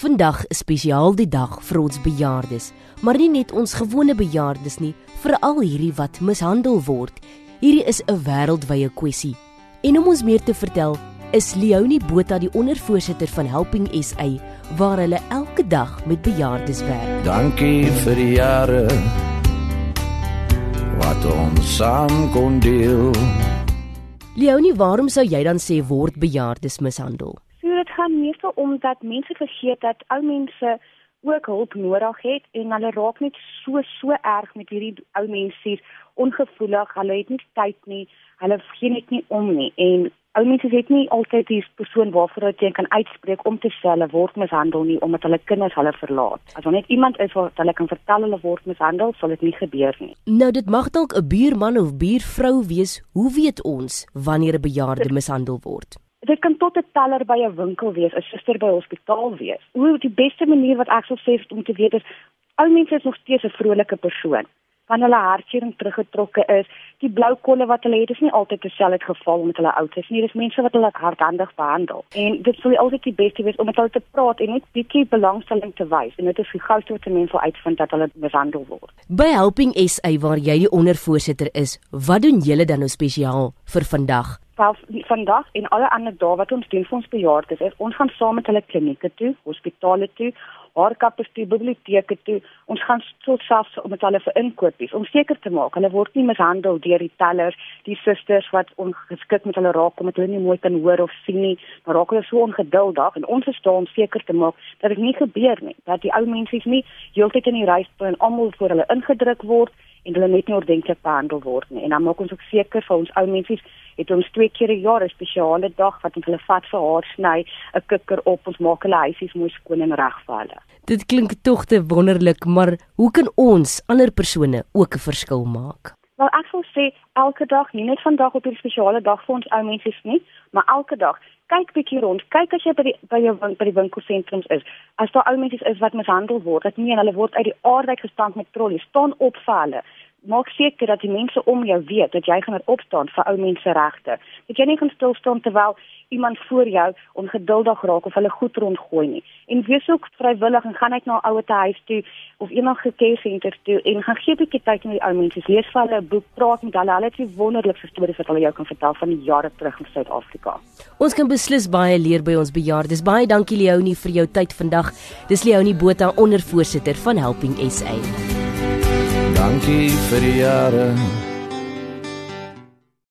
Vandag is spesiaal die dag vir ons bejaardes, maar nie net ons gewone bejaardes nie, veral hierdie wat mishandel word. Hierdie is 'n wêreldwye kwessie. En om ons meer te vertel, is Leonie Botha die ondervoorsitter van Helping SA waar hulle elke dag met bejaardes werk. Dankie vir die jare wat ons saam kon deel. Leonie, waarom sou jy dan sê word bejaardes mishandel? Gaan meestal om dat mense vergeet dat ou mense ook hulp nodig het en hulle raak net so so erg met hierdie ou mense hier ongevoelig. Hulle het nie tyd nie. Hulle gee net nie om nie. En ou mense het nie altyd die persoon waarvoor hulle kan uitspreek om te sê hulle word mishandel nie omdat hulle kinders hulle verlaat. As daar net iemand is wat hulle kan vertel hulle word mishandel, sal dit nie gebeur nie. Nou dit mag dalk 'n buurman of buurvrou wees. Hoe weet ons wanneer 'n bejaarde mishandel word? Dit kan tot 'n teller by 'n winkel wees, 'n suster by 'n hospitaal wees. Hoe die beste manier wat ek sou sê om te weet is ou mense is nog steeds 'n vrolike persoon. Wanneer hulle hartseering teruggetrokke is, die blou kolle wat hulle het, is nie altyd dieselfde geval met hulle oud is nie. Dis mense wat hulle hardhandig behandel. En dit sou altyd die beste wees om met hulle te praat en net bietjie belangstelling te wys. En dit is die gouste wat 'n mens wil uitvind dat hulle mishandel word. By Helping SA waar jy die ondervoorsitter is, wat doen julle dan nou spesiaal vir vandag? self vandag en alle ander dae wat ons doen vir ons bejaardes is ons gaan saam met hulle klinieke toe, hospitale toe, haarkappers toe, biblioteke toe. Ons gaan tot selfs met hulle vir inkopies om seker te maak hulle word nie mishandel deur die tellers, die susters wat ongeskik met hulle raak omdat hulle nie mooi kan hoor of sien nie. Maar raak hulle so ongeduldig en ons is daar om seker te maak dat dit nie gebeur nie, dat die ou mense nie heeltyd in die ryspyn almal voor hulle ingedruk word en hulle net nie ordentlik behandel word nie. En dan maak ons ook seker vir ons ou mense het ons twee keer 'n jaar 'n spesiale dag wat ons hulle vat vir haar sny, 'n kikker op, ons maak hulle huisies mooi skoon en reg vir hulle. Dit klink tog te wonderlik, maar hoe kan ons ander persone ook 'n verskil maak? Wel ek sou sê elke dag, nie net vandag op 'n spesiale dag vir ons ou mense nie, maar elke dag kyk bietjie rond. Kyk as jy by die by jou by die winkelsentrums is. As daar ou mense is wat mishandel word, dat nie en hulle word uit die aard uit gestamp met trollies, staan op vir hulle maak seker dat die mense om jou weet dat jy gaan opstaan vir ou mense regte. Dat jy nie gaan stil staan terwyl iemand voor jou ongeduldig raak of hulle goed rondgooi nie. En wees ook vrywillig en gaan uit na 'n ouer huis toe of enige care-senter toe en gaan gee 'n bietjie tyd met die ou mense. Lees vir hulle 'n boek, praat met hulle. Hulle het die wonderlikste stories wat hulle jou kan vertel van die jare terug in Suid-Afrika. Ons kan beslis baie leer by ons bejaardes. Baie dankie Leonie vir jou tyd vandag. Dis Leonie Botha, ondervoorsitter van Helping SA. Dankie vir die jare